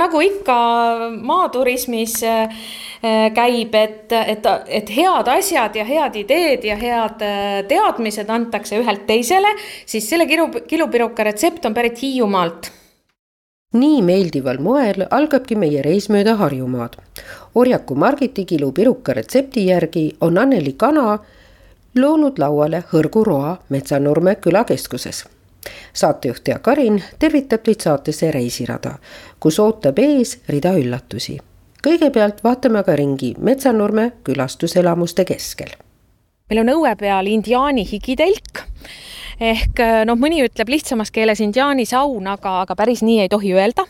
nagu ikka maaturismis äh, käib, et, et, et head asjad ja head ideed ja head äh, teadmised antakse ühelt teisele, siis selle kilu, kilupiruka retsept on pärit Hiiumaalt nii meeldival moel algabki meie reis mööda Harjumaad. orjaku Margiti kilupiruka retsepti järgi on Anneli Kana loonud lauale hõrguroa Metsanurme külakeskuses saatejuht Jaak Karin tervitab teid saatesse Reisirada, kus ootab ees rida üllatusi. kõigepealt vaatame aga ringi Metsanurme külastuselamuste keskel. meil on õue peal indiaani higitelk ehk noh, mõni ütleb lihtsamas keeles indiaani saun, aga, aga päris nii ei tohi öelda.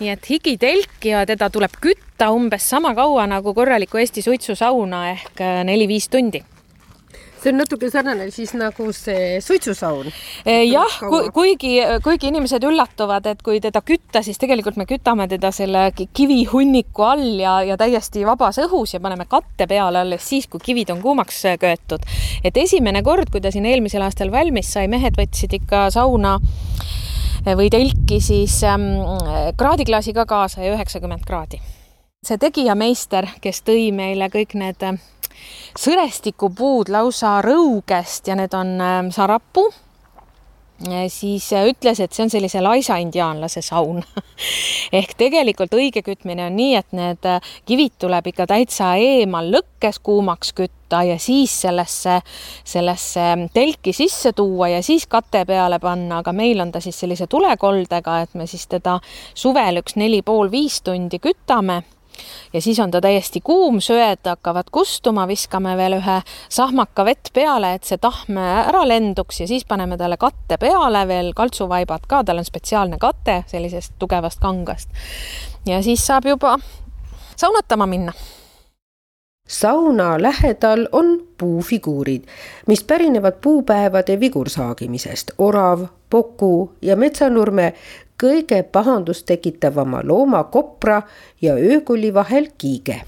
nii et higitelk ja teda tuleb kütta umbes sama kaua nagu korralikku Eesti suitsusauna ehk neli-viis tundi see on natuke sarnane siis nagu see suitsusaun. Eh, jah, kuigi, kuigi inimesed üllatuvad, et kui teda kütta, siis tegelikult me kütame teda selle kivihunniku all ja, ja täiesti vabas õhus ja paneme katte peale alles siis, kui kivid on kuumaks köetud. et esimene kord, kui ta siin eelmisel aastal valmis sai, mehed võtsid ikka sauna eh, või telki siis ähm, kraadiklaasi ka kaasa ja üheksakümmend kraadi. see tegijameister, kes tõi meile kõik need sõrestikupuud lausa rõugest ja need on ähm, sarapuu. Siis äh, ütles, et see on sellise laisa indiaanlase saun. Ehk tegelikult õige kütmine on nii, et need äh, kivid tuleb ikka täitsa eemal lõkkes kuumaks kütta ja siis sellesse, sellesse ähm, telki sisse tuua ja siis kate peale panna, aga meil on ta siis sellise tulekoldega, et me siis teda suvel üks neli pool viis tundi kütame ja siis on ta täiesti kuum, söed hakkavad kustuma, viskame veel ühe sahmaka vett peale, et see tahm ära lenduks ja siis paneme talle katte peale veel kaltsuvaibad ka, tal on spetsiaalne kate sellisest tugevast kangast. ja siis saab juba saunatama minna sauna lähedal on puufiguurid, mis pärinevad puupäevade vigursagimisest. orav, Poku ja Metsanurme kõige pahandust tekitavama looma kopra ja öökuli vahel kiige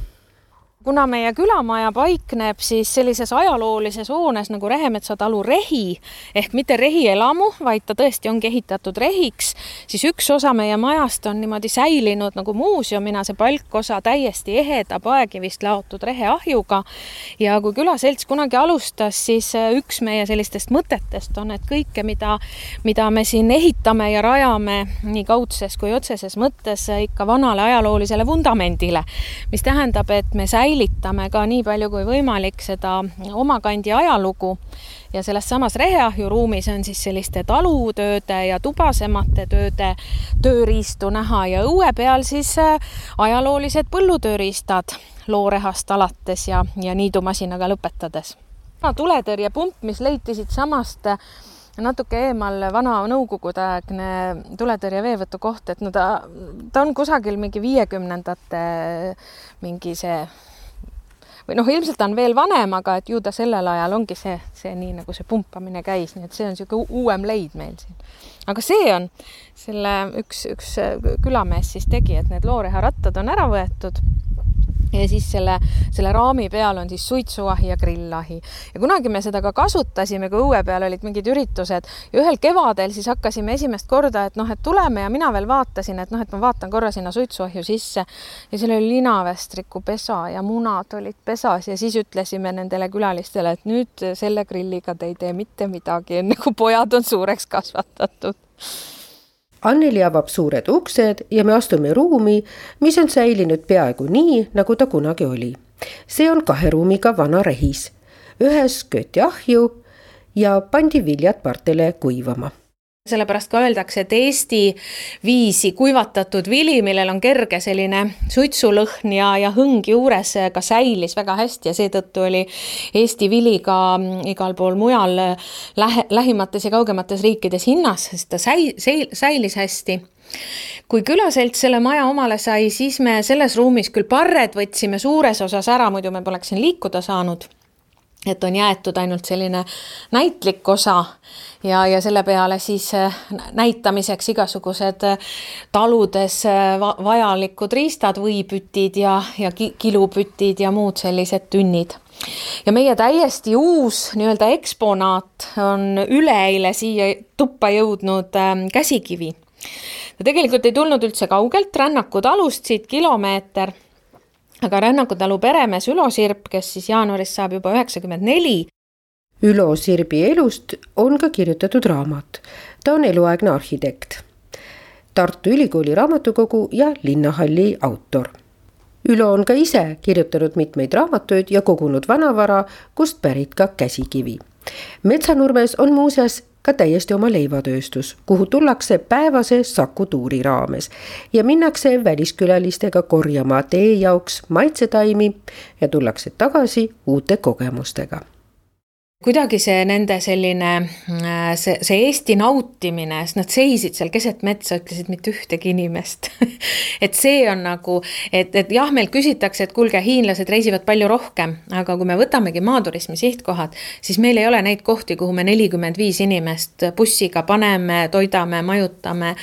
kuna meie külamaja paikneb siis sellises ajaloolises hoones nagu Rehemetsa talu rehi ehk mitte rehielamu, vaid ta tõesti ongi ehitatud rehiks, siis üks osa meie majast on niimoodi säilinud nagu muuseumina, see palkosa täiesti eheda paekivist laotud reheahjuga. ja kui külaselts kunagi alustas, siis äh, üks meie sellistest mõtetest on, et kõike, mida, mida me siin ehitame ja rajame nii kaudses kui otseses mõttes ikka vanale ajaloolisele vundamendile, mis tähendab, et me säilitame säilitame ka nii palju kui võimalik seda omakandi ajalugu ja selles samas reheahju ruumis on siis selliste talutööde ja tubasemate tööde tööriistu näha ja õue peal siis äh, ajaloolised põllutööriistad loorehast alates ja, ja niidumasinaga lõpetades. tuletõrjepump, mis leiti siitsamast äh, natuke eemal vana nõukogudeaegne tuletõrje veevõtu koht, et no ta, ta on kusagil mingi viiekümnendate mingi see või noh, ilmselt ta on veel vanem, aga et ju ta sellel ajal ongi see, see nii nagu see pumpamine käis, nii et see on niisugune uuem leid meil siin. aga see on selle üks, üks külamees siis tegi, et need looreharattad on ära võetud ja siis selle, selle raami peal on siis suitsuahi ja grillahi. ja kunagi me seda ka kasutasime, kui õue peal olid mingid üritused. Ja ühel kevadel siis hakkasime esimest korda, et noh, et tuleme ja mina veel vaatasin, et noh, et ma vaatan korra sinna suitsuahju sisse. Ja seal oli linavestriku pesa ja munad olid pesas. Ja siis ütlesime nendele külalistele, et nüüd selle grilliga te ei tee mitte midagi, enne kui pojad on suureks kasvatatud Anneli avab suured uksed ja me astume ruumi, mis on säilinud peaaegu nii, nagu ta kunagi oli. see on kahe ruumiga vana rehis. ühes köeti ahju ja pandi viljad partele kuivama sellepärast ka öeldakse, et Eesti viisi kuivatatud vili, millel on kerge selline suitsulõhn ja, ja hõng juures, ka säilis väga hästi ja seetõttu oli Eesti vili ka igal pool mujal lähe, lähimates ja kaugemates riikides hinnas, sest ta säi-, säilis hästi. kui külaselts selle maja omale sai, siis me selles ruumis küll parred võtsime suures osas ära, muidu me poleks siin liikuda saanud et on jäetud ainult selline näitlik osa ja, ja selle peale siis äh, näitamiseks igasugused äh, taludes äh, vajalikud riistad, võipütid ja, ja kilupütid ja muud sellised tünnid ja meie täiesti uus nii-öelda eksponaat on üleeile siia tuppa jõudnud ähm, käsikivi. ta tegelikult ei tulnud üldse kaugelt, Rännaku talust siit kilomeeter aga Rännaku talu peremees Ülo Sirp, kes siis jaanuaris saab juba üheksakümmend neli. Ülo Sirbi elust on ka kirjutatud raamat. ta on eluaegne arhitekt, Tartu Ülikooli raamatukogu ja linnahalli autor. Ülo on ka ise kirjutanud mitmeid raamatuid ja kogunud vanavara, kust pärit ka käsikivi. metsanurmes on muuseas ka täiesti oma leivatööstus, kuhu tullakse päevase Saku tuuri raames ja minnakse väliskülalistega korjama tee jaoks maitsetaimi ja tullakse tagasi uute kogemustega kuidagi see nende selline, äh, see, see Eesti nautimine, sest nad seisid seal keset metsa, ütlesid mitte ühtegi inimest. Et see on nagu, et, et jah, meilt küsitakse, et kuulge, hiinlased reisivad palju rohkem, aga kui me võtamegi maaturismi sihtkohad, siis meil ei ole neid kohti, kuhu me nelikümmend viis inimest bussiga paneme, toidame, majutame.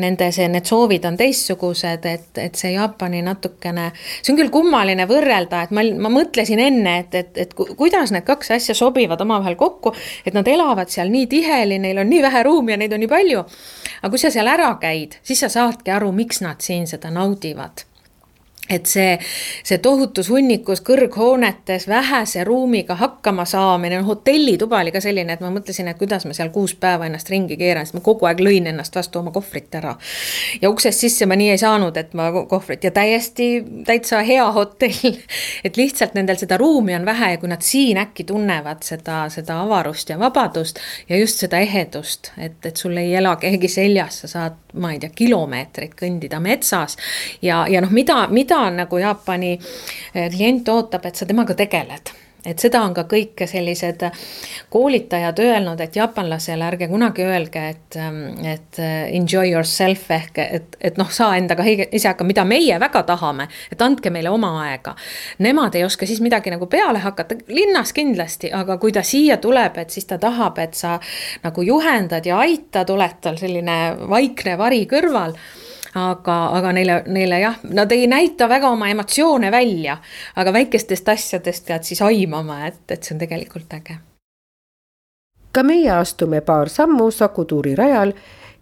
Nende see, need soovid on teistsugused, et, et see Jaapani natukene, see on küll kummaline võrrelda, et ma, ma mõtlesin enne, et, et, et kuidas need kaks asja sobivad omavahel kokku, et nad elavad seal nii tiheli, neil on nii vähe ruumi ja neid on nii palju. aga kui sa seal ära käid, siis sa saadki aru, miks nad siin seda naudivad et see, see tohutus hunnikus kõrghoonetes vähese ruumiga hakkama saamine, no hotellituba oli ka selline, et ma mõtlesin, et kuidas ma seal kuus päeva ennast ringi keeran, sest ma kogu aeg lõin ennast vastu oma kohvrit ära. ja uksest sisse ma nii ei saanud, et ma kohvrit ja täiesti täitsa hea hotell. et lihtsalt nendel seda ruumi on vähe ja kui nad siin äkki tunnevad seda, seda avarust ja vabadust ja just seda ehedust, et, et sul ei ela keegi seljas, sa saad, ma ei tea, kilomeetreid kõndida metsas ja, ja noh, mida, mida mida nagu Jaapani eh, klient ootab, et sa temaga tegeled et seda on ka kõik sellised koolitajad öelnud, et jaapanlasele ärge kunagi öelge, et, et enjoy yourself ehk et, et noh, saa endaga ise hakkama, mida meie väga tahame, et andke meile oma aega. Nemad ei oska siis midagi nagu peale hakata, linnas kindlasti, aga kui ta siia tuleb, et siis ta tahab, et sa nagu juhendad ja aitad, oled tal selline vaikne vari kõrval aga, aga neile, neile jah, nad ei näita väga oma emotsioone välja, aga väikestest asjadest pead siis aimama, et, et see on tegelikult äge. ka meie astume paar sammu Saku Tuuri rajal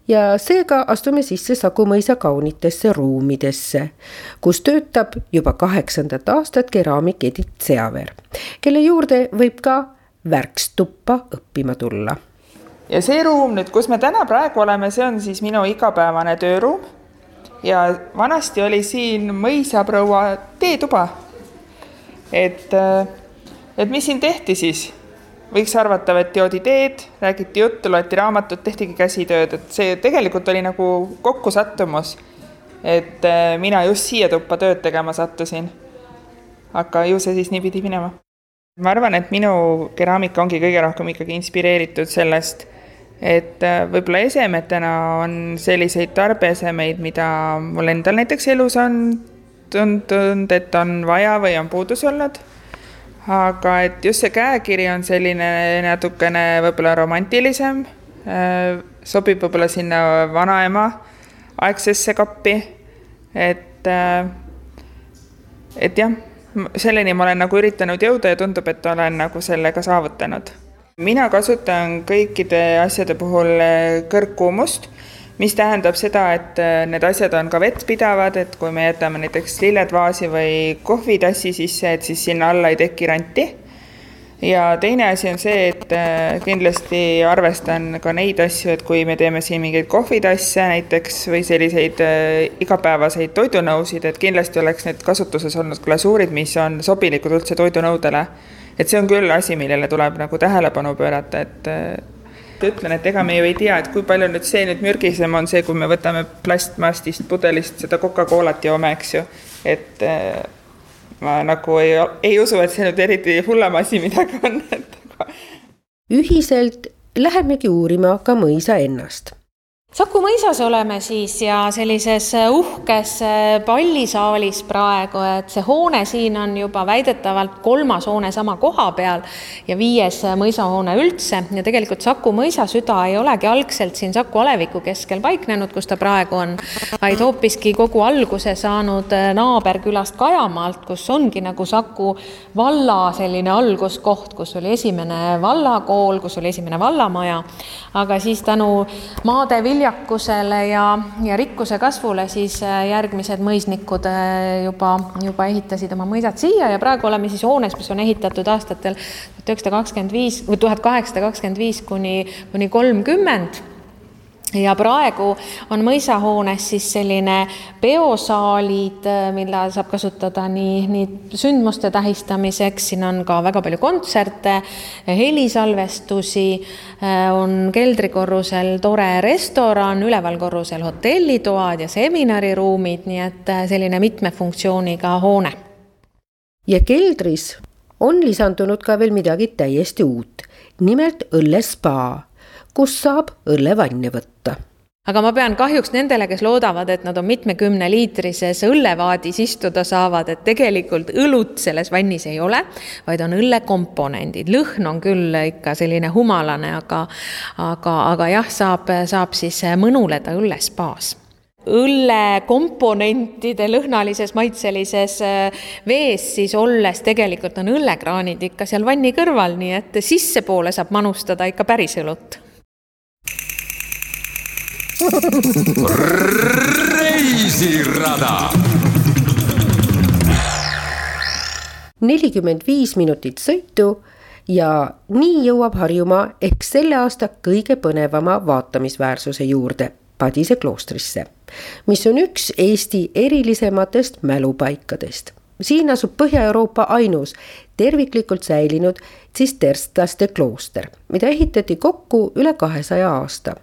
ja seega astume sisse Saku mõisa kaunitesse ruumidesse, kus töötab juba kaheksandat aastat keraamik Edith Seaver, kelle juurde võib ka värkstuppa õppima tulla ja see ruum nüüd, kus me täna praegu oleme, see on siis minu igapäevane tööruum ja vanasti oli siin mõisaproua teetuba. et, äh, et mis siin tehti siis? võiks arvata, et joodi teed, räägiti juttu, loeti raamatut, tehtigi käsitööd, et see tegelikult oli nagu kokkusattumus. et äh, mina just siia tuppa tööd tegema sattusin. aga ju see siis nii pidi minema. ma arvan, et minu keraamika ongi kõige rohkem ikkagi inspireeritud sellest et äh, võib-olla esemetena on selliseid tarbeesemeid, mida mul endal näiteks elus on tundunud, et on vaja või on puudus olnud. aga et just see käekiri on selline natukene võib-olla romantilisem, äh, sobib võib-olla sinna vanaema aegsesse kappi, et, äh, et jah, selleni ma olen nagu üritanud jõuda ja tundub, et olen nagu sellega saavutanud mina kasutan kõikide asjade puhul eh, kõrgkuumust, mis tähendab seda, et eh, need asjad on ka vettpidavad, et kui me jätame näiteks lilled vaasi või kohvitassi sisse, et siis sinna alla ei teki ranti. ja teine asi on see, et eh, kindlasti arvestan ka neid asju, et kui me teeme siin mingeid kohvitasse näiteks või selliseid igapäevaseid toidunõusid, et kindlasti oleks need kasutuses olnud glasuurid, mis on sobilikud üldse toidunõudele et see on küll asi, millele tuleb nagu tähelepanu pöörata, et ütlen, et ega me ju ei tea, et kui palju nüüd see nüüd mürgisem on see, kui me võtame plastmastist pudelist seda Coca-Colat joome, eks ju, et ma nagu ei, ei usu, et see nüüd eriti hullem asi midagi on, et ühiselt lähemegi uurima ka mõisa ennast Saku mõisas oleme siis ja sellises äh, uhkes äh, pallisaalis praegu, et see hoone siin on juba väidetavalt kolmas hoone sama koha peal ja viies äh, mõisahoone üldse. Ja tegelikult Saku mõisa süda ei olegi algselt siin Saku aleviku keskel paiknenud, kus ta praegu on, vaid hoopiski kogu alguse saanud naaberkülast Kajamaalt, kus ongi nagu Saku valla selline alguskoht, kus oli esimene vallakool, kus oli esimene vallamaja, aga siis tänu maade vilja viljakusele ja, ja rikkuse kasvule, siis äh, järgmised mõisnikud äh, juba, juba ehitasid oma mõisad siia ja praegu oleme siis hoones, mis on ehitatud aastatel tuhat üheksasada kakskümmend viis või tuhat kaheksasada kakskümmend viis kuni, kuni kolmkümmend ja praegu on mõisahoones siis selline peosaalid, mille saab kasutada nii, nii sündmuste tähistamiseks, siin on ka väga palju kontserte, helisalvestusi, on keldrikorrusel tore restoran, üleval korrusel hotellitoad ja seminariruumid, nii et selline mitme funktsiooniga hoone. ja keldris on lisandunud ka veel midagi täiesti uut, nimelt õllespa kus saab õllevanni võtta? Aga ma pean kahjuks nendele, kes loodavad, et nad on mitmekümneliitrises õllevaadis istuda saavad, et tegelikult õlut selles vannis ei ole, vaid on õllekomponendid. lõhn on küll ikka selline humalane, aga, aga, aga jah, saab, saab siis mõnuleda õllespaas õllekomponentide lõhnalises maitselises vees siis olles tegelikult on õllekraanid ikka seal vanni kõrval, nii et sissepoole saab manustada ikka päris õlut reisirada. nelikümmend viis minutit sõitu ja nii jõuab Harjumaa ehk selle aasta kõige põnevama vaatamisväärsuse juurde, Padise kloostrisse, mis on üks Eesti erilisematest mälupaikadest. siin asub Põhja-Euroopa ainus terviklikult säilinud tsisterstlaste klooster, mida ehitati kokku üle kahesaja aasta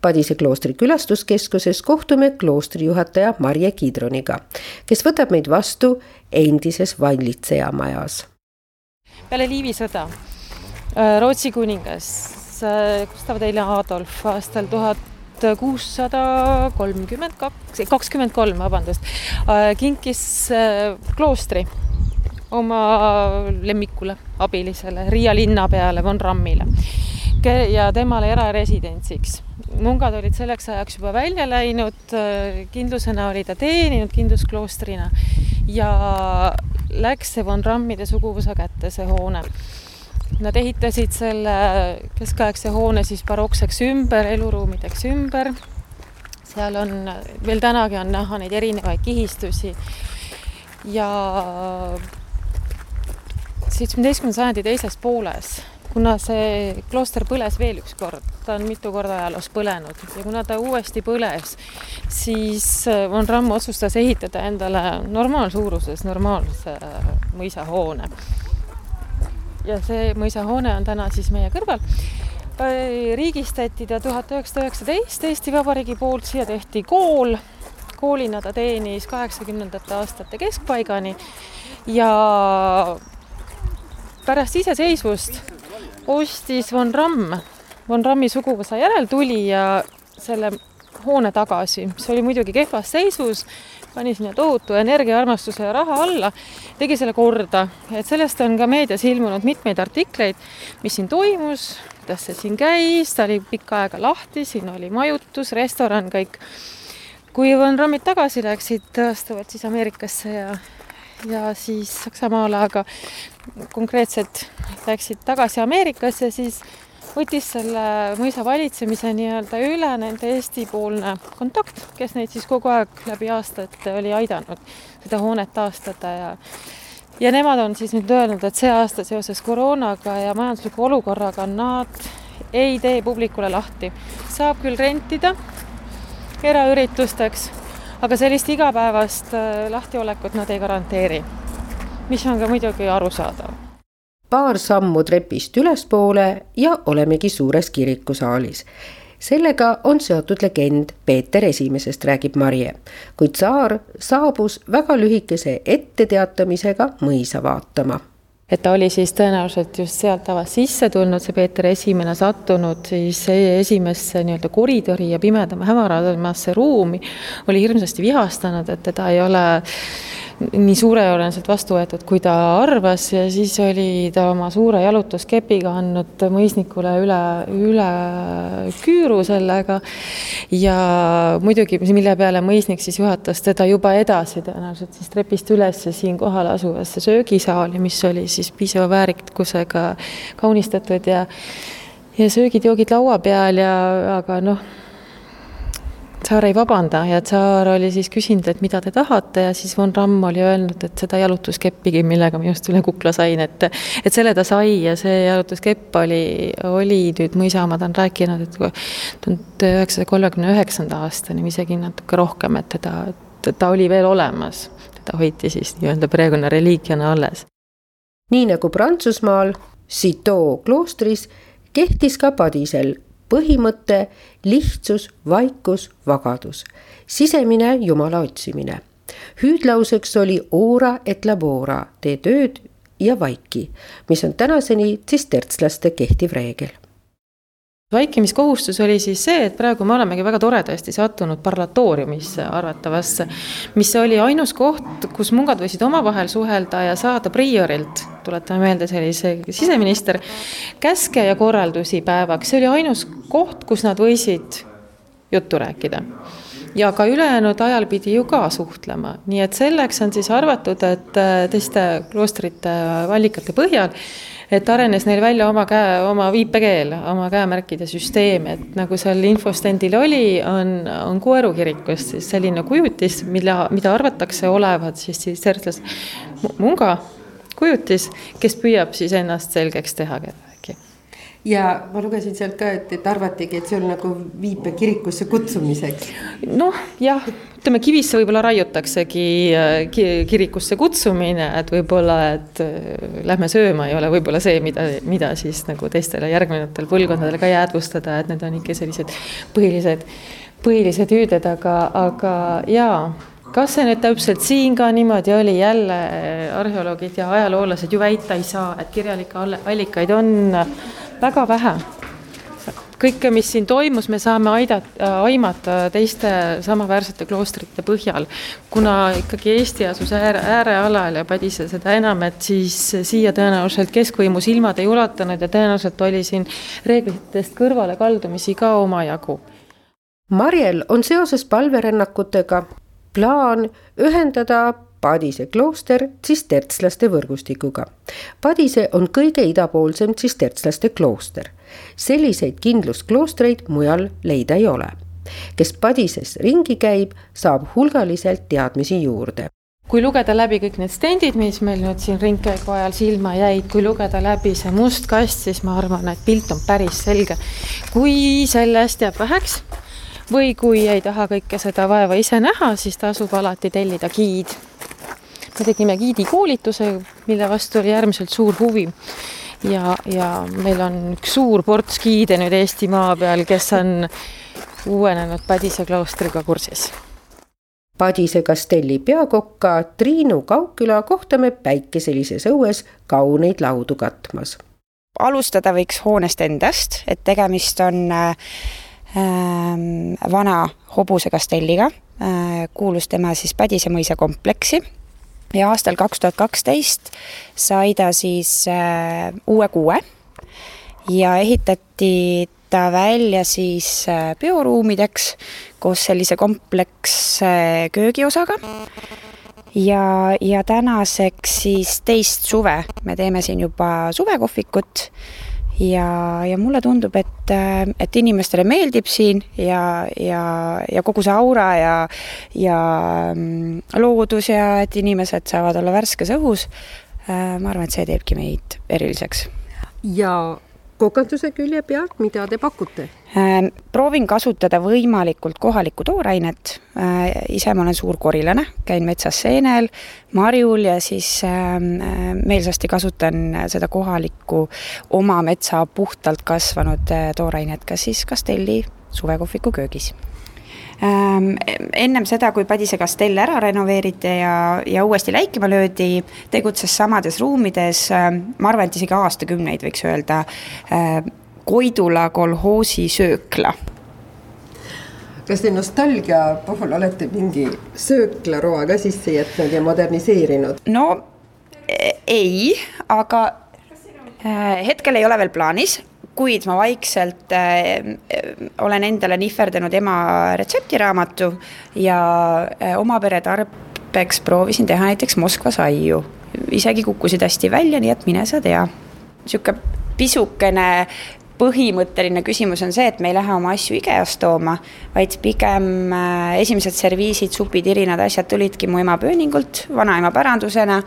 Padise kloostri külastuskeskuses kohtume kloostri juhataja Marje Kidroniga, kes võtab meid vastu endises vallitseja majas. peale Liivi sõda äh, Rootsi kuningas äh, Gustav Teine Adolf aastal tuhat kuussada kolmkümmend kaks, kakskümmend kolm, vabandust, äh, kinkis kloostri oma lemmikule, abilisele, Riia linnapeale von Rammile ja temale eraresidentsiks mungad olid selleks ajaks juba välja läinud, kindlusena oli ta teeninud kindluskloostrina ja läks see von Rammide suguvõsa kätte, see hoone. Nad ehitasid selle keskaegse hoone siis barokkseks ümber, eluruumideks ümber. seal on, veel tänagi on näha neid erinevaid kihistusi ja seitsmeteistkümnenda sajandi teises pooles kuna see klooster põles veel üks kord, ta on mitu korda ajaloos põlenud ja kuna ta uuesti põles, siis äh, Von Ramm otsustas ehitada endale normaalsuuruses normaalse äh, mõisahoone. ja see mõisahoone on täna siis meie kõrval. Äh, riigistati ta tuhat üheksasada üheksateist Eesti Vabariigi poolt, siia tehti kool, koolina ta teenis kaheksakümnendate aastate keskpaigani ja pärast iseseisvust ostis Von Ramm, Von Rammi suguvõsa järeltulija selle hoone tagasi, mis oli muidugi kehvas seisus, pani sinna tohutu energia, armastuse ja raha alla, tegi selle korda, et sellest on ka meedias ilmunud mitmeid artikleid, mis siin toimus, kuidas see siin käis, ta oli pikka aega lahti, siin oli majutus, restoran, kõik. kui Von Rammid tagasi läksid, tõestavad siis Ameerikasse ja ja siis Saksamaale, aga konkreetselt läksid tagasi Ameerikasse, siis võttis selle mõisa valitsemise nii-öelda üle nende Eesti-poolne kontakt, kes neid siis kogu aeg läbi aastate oli aidanud seda hoonet taastada ja ja nemad on siis nüüd öelnud, et see aasta seoses koroonaga ja majandusliku olukorraga nad ei tee publikule lahti. saab küll rentida eraüritusteks aga sellist igapäevast äh, lahtiolekut nad ei garanteeri, mis on ka muidugi arusaadav. paar sammu trepist ülespoole ja olemegi suures kirikusaalis. Sellega on seotud legend Peeter Esimesest, räägib Marje, kuid tsaar saabus väga lühikese etteteatamisega mõisa vaatama. Et ta oli siis tõenäoliselt just sealt avast sisse tulnud, see Peeter Esimene sattunud siis esimesse nii-öelda koridori ja pimedama, hämaramasse ruumi, oli hirmsasti vihastanud, et teda ei ole nii suurejooneliselt vastu võetud, kui ta arvas ja siis oli ta oma suure jalutuskepiga andnud mõisnikule üle, üle küüru sellega. ja muidugi, mille peale mõisnik siis juhatas teda juba edasi tõenäoliselt siis trepist üles siinkohal asuvasse söögisaali, mis oli siis piisava väärikusega kaunistatud ja ja söögid-joogid laua peal ja, aga noh tsaar ei vabanda ja tsaar oli siis küsinud, et mida te tahate ja siis von Ramm oli öelnud, et seda jalutuskeppigi, millega ma just üle kukla sain, et et selle ta sai ja see jalutuskepp oli, oli nüüd mõisaomad on rääkinud, et tuhande üheksasaja kolmekümne üheksanda aastani või isegi natuke rohkem, et teda, ta oli veel olemas. teda hoiti siis nii-öelda perekonna reliikiana alles. nii nagu Prantsusmaal, Citeaux kloostris kehtis ka Padisel põhimõte, lihtsus, vaikus, vagadus, sisemine Jumala otsimine. hüüdlauseks oli ora et labora, tee tööd ja vaiki, mis on tänaseni tsistertslaste kehtiv reegel vaikimiskohustus oli siis see, et praegu me olemegi väga toredasti sattunud parlatooriumisse arvatavasse, mis oli ainus koht, kus mungad võisid omavahel suhelda ja saada priorilt, tuletame meelde, see oli see siseminister, käske ja korraldusi päevaks, see oli ainus koht, kus nad võisid juttu rääkida. Ja ka ülejäänud ajal pidi ju ka suhtlema, nii et selleks on siis arvatud, et teiste kloostrite allikate põhjal et arenes neil välja oma käe, oma viipekeel, oma käemärkide süsteem, et nagu seal infostendil oli, on, on Koeru kirikust siis selline kujutis, mille, mida arvatakse olevat siis siis Sertlas munga kujutis, kes püüab siis ennast selgeks teha ja ma lugesin sealt ka, et, et arvatigi, et see on nagu viipekirikusse kutsumiseks. noh, jah, ütleme kivisse võib-olla raiutaksegi äh, kirikusse kutsumine, et võib-olla, et äh, lähme sööma ei ole võib-olla see, mida, mida siis nagu teistele järgnevatel põlvkondadele ka jäädvustada, et need on ikka sellised põhilised, põhilised hüüded, aga, aga jaa kas see nüüd täpselt siin ka niimoodi oli, jälle äh, arheoloogid ja ajaloolased ju väita ei saa, et kirjalikke allikaid on väga vähe. kõike, mis siin toimus, me saame aidata, aimata teiste samaväärsete kloostrite põhjal. kuna ikkagi Eesti asus ääre, äärealal ja Padise seda enam, et siis siia tõenäoliselt keskvõimu silmad ei ulatanud ja tõenäoliselt oli siin reeglitest kõrvalekaldumisi ka omajagu. Marjel on seoses palverännakutega plaan ühendada Padise klooster tsistertslaste võrgustikuga. Padise on kõige idapoolsem tsistertslaste klooster. selliseid kindluskloostreid mujal leida ei ole. kes Padises ringi käib, saab hulgaliselt teadmisi juurde kui lugeda läbi kõik need stendid, mis meil nüüd siin ringkäigu ajal silma jäid, kui lugeda läbi see must kast, siis ma arvan, et pilt on päris selge. kui sellest jääb väheks või kui ei taha kõike seda vaeva ise näha, siis tasub alati tellida giid me tegime giidikoolituse, mille vastu oli äärmiselt suur huvi. ja, ja meil on üks suur ports giide nüüd Eestimaa peal, kes on uuenenud Padise kloostriga kursis. Padise kastelli peakokka Triinu Kauküla kohtame päikeselises õues kauneid laudu katmas. alustada võiks hoonest endast, et tegemist on äh, vana hobuse kastelliga äh,, kuulus tema siis Padise mõisa kompleksi ja aastal kaks tuhat kaksteist sai ta siis äh, uue kuue. Ja ehitati ta välja siis äh, bioruumideks koos sellise kompleksse köögiosaga. ja, ja tänaseks siis teist suve. Me teeme siin juba suvekohvikut ja, ja mulle tundub, et, et inimestele meeldib siin ja, ja, ja kogu see aura ja, ja mm, loodus ja et inimesed saavad olla värskes õhus. Äh, ma arvan, et see teebki meid eriliseks. ja kokanduse külje pealt, mida te pakute? Ähm, proovin kasutada võimalikult kohalikku toorainet. Äh, ise ma olen suur korilane, käin metsas seenel, marjul ja siis ähm, äh, meelsasti kasutan seda kohalikku oma metsa puhtalt kasvanud äh, toorainet, kas siis Kastelli suvekohviku köögis ennem seda, kui Padise kastell ära renoveeriti ja, ja uuesti läikima löödi, tegutses samades ruumides, ähm, ma arvan, et isegi aastakümneid võiks öelda, äh, Koidula kolhoosi söökla kas te nostalgia puhul olete mingi sööklaroa ka sisse jätnud ja moderniseerinud? no e, ei, aga äh, hetkel ei ole veel plaanis, kuid ma vaikselt äh, olen endale nihverdanud ema retseptiraamatu ja äh, oma pere tarbeks proovisin teha näiteks Moskva saiu. isegi kukkusid hästi välja, nii et mine sa tea. niisugune pisukene põhimõtteline küsimus on see, et me ei lähe oma asju IKEA-st tooma, vaid pigem äh, esimesed serviisid, supid, irinad, asjad tulidki mu ema pööningult, vanaema pärandusena.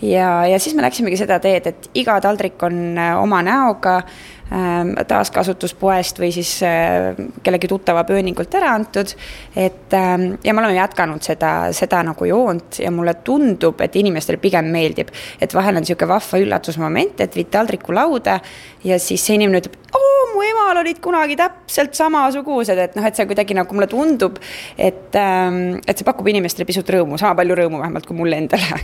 ja, ja siis me läksimegi seda teed, et iga taldrik on oma näoga taaskasutuspoest või siis äh, kellegi tuttava pööningult ära antud. et ähm, ja me oleme jätkanud seda, seda nagu joont ja mulle tundub, et inimestele pigem meeldib, et vahel on niisugune vahva üllatusmoment, et viid taldriku lauda ja siis see inimene ütleb, oo, mu emal olid kunagi täpselt samasugused, et noh, et see kuidagi nagu mulle tundub, et, ähm, et see pakub inimestele pisut rõõmu, sama palju rõõmu vähemalt kui mulle endale.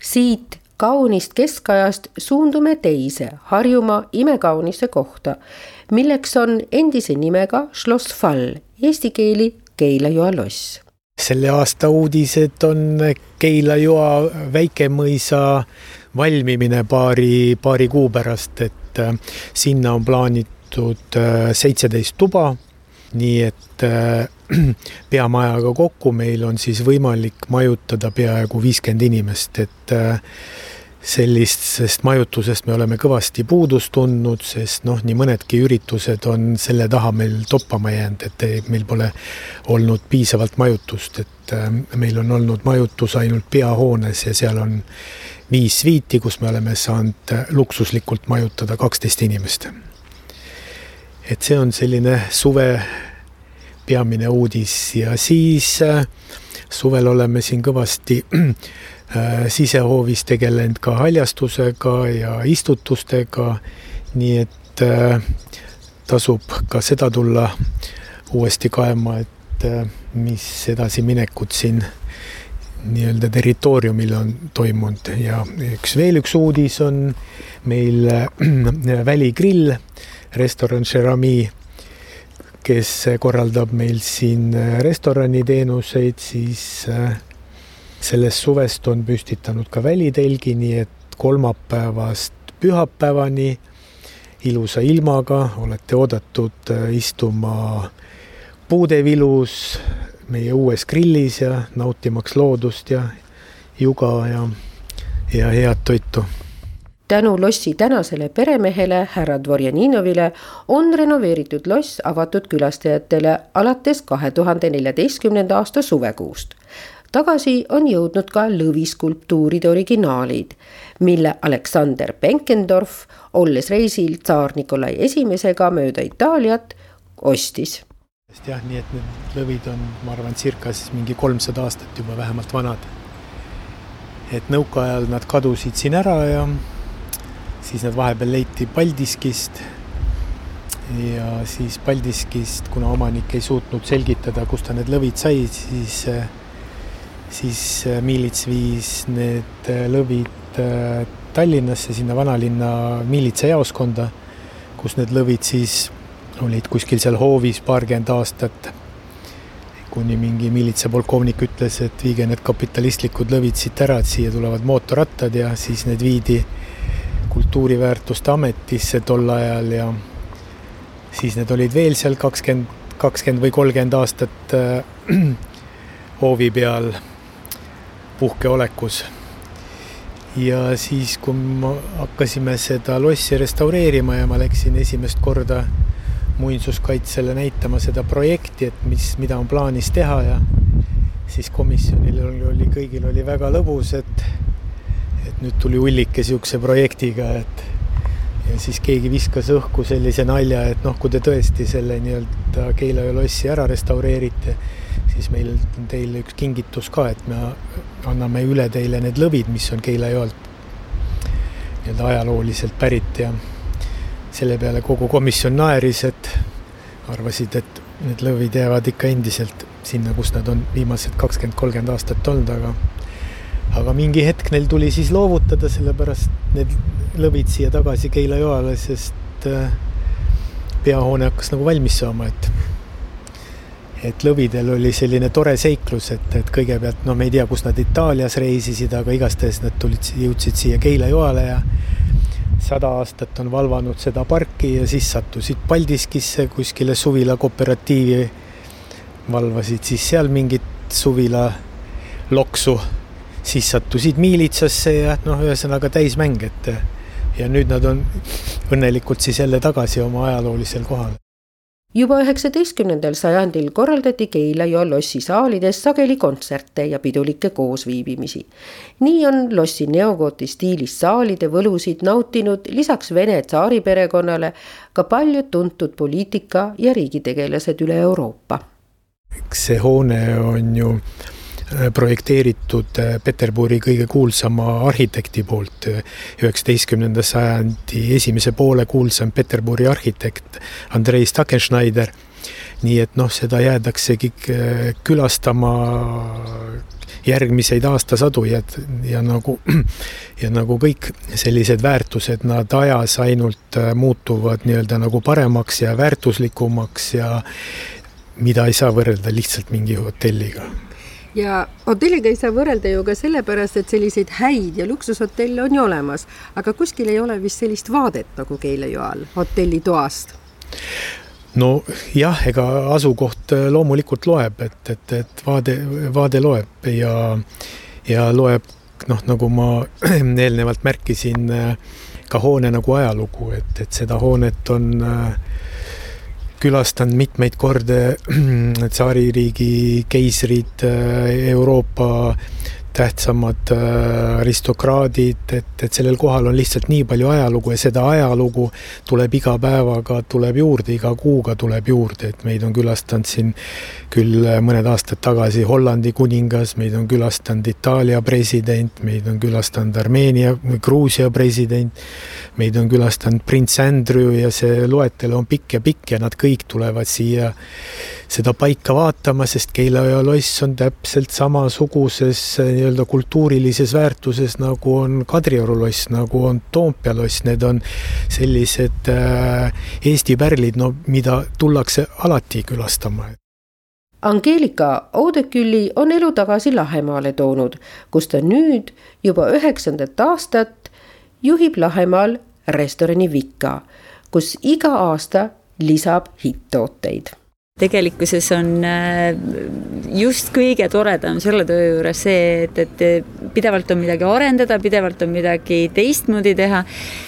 siit kaunist keskajast suundume teise Harjumaa imekaunisse kohta, milleks on endise nimega Schloss Fall, eesti keeli Keila-Joa loss. selle aasta uudised on Keila-Joa väikemõisa valmimine paari, paari kuu pärast, et äh, sinna on plaanitud äh, seitseteist tuba, nii et äh, peamajaga kokku meil on siis võimalik majutada peaaegu viiskümmend inimest, et sellisest majutusest me oleme kõvasti puudust tundnud, sest noh, nii mõnedki üritused on selle taha meil toppama jäänud, et meil pole olnud piisavalt majutust, et äh, meil on olnud majutus ainult peahoones ja seal on viis sviiti, kus me oleme saanud äh, luksuslikult majutada kaksteist inimest. et see on selline suve peamine uudis. Ja siis äh, suvel oleme siin kõvasti Äh, sisehoovis tegelenud ka haljastusega ja istutustega, nii et äh, tasub ka seda tulla uuesti kaema, et mis edasiminekut siin nii-öelda territooriumil on toimunud. Ja üks veel üks uudis on meil väligrill, restoran Jerami, kes korraldab meil siin restoraniteenuseid, siis äh, sellest suvest on püstitanud ka välitelgi, nii et kolmapäevast pühapäevani ilusa ilmaga olete oodatud äh, istuma puudevilus meie uues grillis ja nautimaks loodust ja juga ja, ja head toitu tänu lossi tänasele peremehele härra Dvorjaninovile on renoveeritud loss avatud külastajatele alates kahe tuhande neljateistkümnenda aasta suvekuust tagasi on jõudnud ka lõviskulptuuride originaalid, mille Aleksander Benkendorf, olles reisil tsaar Nikolai Esimesega mööda Itaaliat, ostis. jah, nii et need lõvid on, ma arvan, circa siis mingi kolmsada aastat juba vähemalt vanad. et nõukaajal nad kadusid siin ära ja siis nad vahepeal leiti Paldiskist. Ja siis Paldiskist, kuna omanik ei suutnud selgitada, kust ta need lõvid sai, siis siis miilits viis need lõvid äh, Tallinnasse, sinna vanalinna miilitsajaoskonda, kus need lõvid siis olid kuskil seal hoovis paarkümmend aastat, kuni mingi miilitsapolkovnik ütles, et viige need kapitalistlikud lõvid siit ära, et siia tulevad mootorrattad ja siis need viidi kultuuriväärtuste ametisse tol ajal ja siis need olid veel seal kakskümmend, kakskümmend või kolmkümmend aastat äh, hoovi peal puhkeolekus. ja siis, kui me hakkasime seda lossi restaureerima ja ma läksin esimest korda muinsuskaitsele näitama seda projekti, et mis, mida on plaanis teha ja siis komisjonil oli, oli, kõigil oli väga lõbus, et et nüüd tuli Ullike niisuguse projektiga, et ja siis keegi viskas õhku sellise nalja, et noh, kui te tõesti selle nii-öelda Keila lossi ära restaureerite, siis meil on teile üks kingitus ka, et me anname üle teile need lõvid, mis on Keila-Joalt nii-öelda ajalooliselt pärit ja selle peale kogu komisjon naeris, et arvasid, et need lõvid jäävad ikka endiselt sinna, kus nad on viimased kakskümmend, kolmkümmend aastat olnud, aga aga mingi hetk neil tuli siis loovutada, sellepärast need lõvid siia tagasi Keila-Joale, sest äh, peahoone hakkas nagu valmis saama, et et lõvidel oli selline tore seiklus, et, et kõigepealt no me ei tea, kus nad Itaalias reisisid, aga igastahes nad tulid, jõudsid siia Keila-Joale ja sada aastat on valvanud seda parki ja siis sattusid Paldiskisse kuskile suvila kooperatiivi. valvasid siis seal mingit suvila loksu, siis sattusid miilitsasse ja noh, ühesõnaga täismäng, et ja nüüd nad on õnnelikult siis jälle tagasi oma ajaloolisel kohal juba üheksateistkümnendal sajandil korraldati Keila-Joa lossi saalides sageli kontserte ja pidulikke koosviibimisi. nii on lossi neogooti stiilis saalide võlusid nautinud lisaks Vene tsaariperekonnale ka paljud tuntud poliitika ja riigitegelased üle Euroopa. eks see hoone on ju projekteeritud äh, Peterburi kõige kuulsama arhitekti poolt, äh, üheksateistkümnenda sajandi esimese poole kuulsam Peterburi arhitekt Andrei Stakenschneider. nii et noh, seda jäädaksegi külastama järgmiseid aastasadu ja, ja nagu, ja nagu kõik sellised väärtused, nad ajas ainult muutuvad nii-öelda nagu paremaks ja väärtuslikumaks ja mida ei saa võrrelda lihtsalt mingi hotelliga ja hotelliga ei saa võrrelda ju ka sellepärast, et selliseid häid ja luksushotelle on ju olemas, aga kuskil ei ole vist sellist vaadet nagu Keila-Joal hotellitoast no jah, ega asukoht äh, loomulikult loeb, et, et, et vaade, vaade loeb ja, ja loeb noh, nagu ma eelnevalt märkisin, äh, ka hoone nagu ajalugu, et, et seda hoonet on äh, külastanud mitmeid kordi tsaaririigi keisrid, Euroopa tähtsamad äh, aristokraadid, et, et sellel kohal on lihtsalt nii palju ajalugu ja seda ajalugu tuleb iga päevaga, tuleb juurde, iga kuuga tuleb juurde, et meid on külastanud siin küll mõned aastad tagasi Hollandi kuningas, meid on külastanud Itaalia president, meid on külastanud Armeenia Gruusia president, meid on külastanud prints Andrew ja see loetelu on pikk ja pikk ja nad kõik tulevad siia seda paika vaatama, sest Keila loss on täpselt samasuguses nii-öelda kultuurilises väärtuses, nagu on Kadrioru loss, nagu on Toompea loss, need on sellised äh, Eesti pärlid, no mida tullakse alati külastama. Angeelika Oudekülli on elu tagasi Lahemaale toonud, kus ta nüüd juba üheksandat aastat juhib Lahemaal restorani Vika, kus iga aasta lisab hitt-tooteid tegelikkuses on äh, just kõige toredam selle töö juures see, et, et pidevalt on midagi arendada, pidevalt on midagi teistmoodi teha.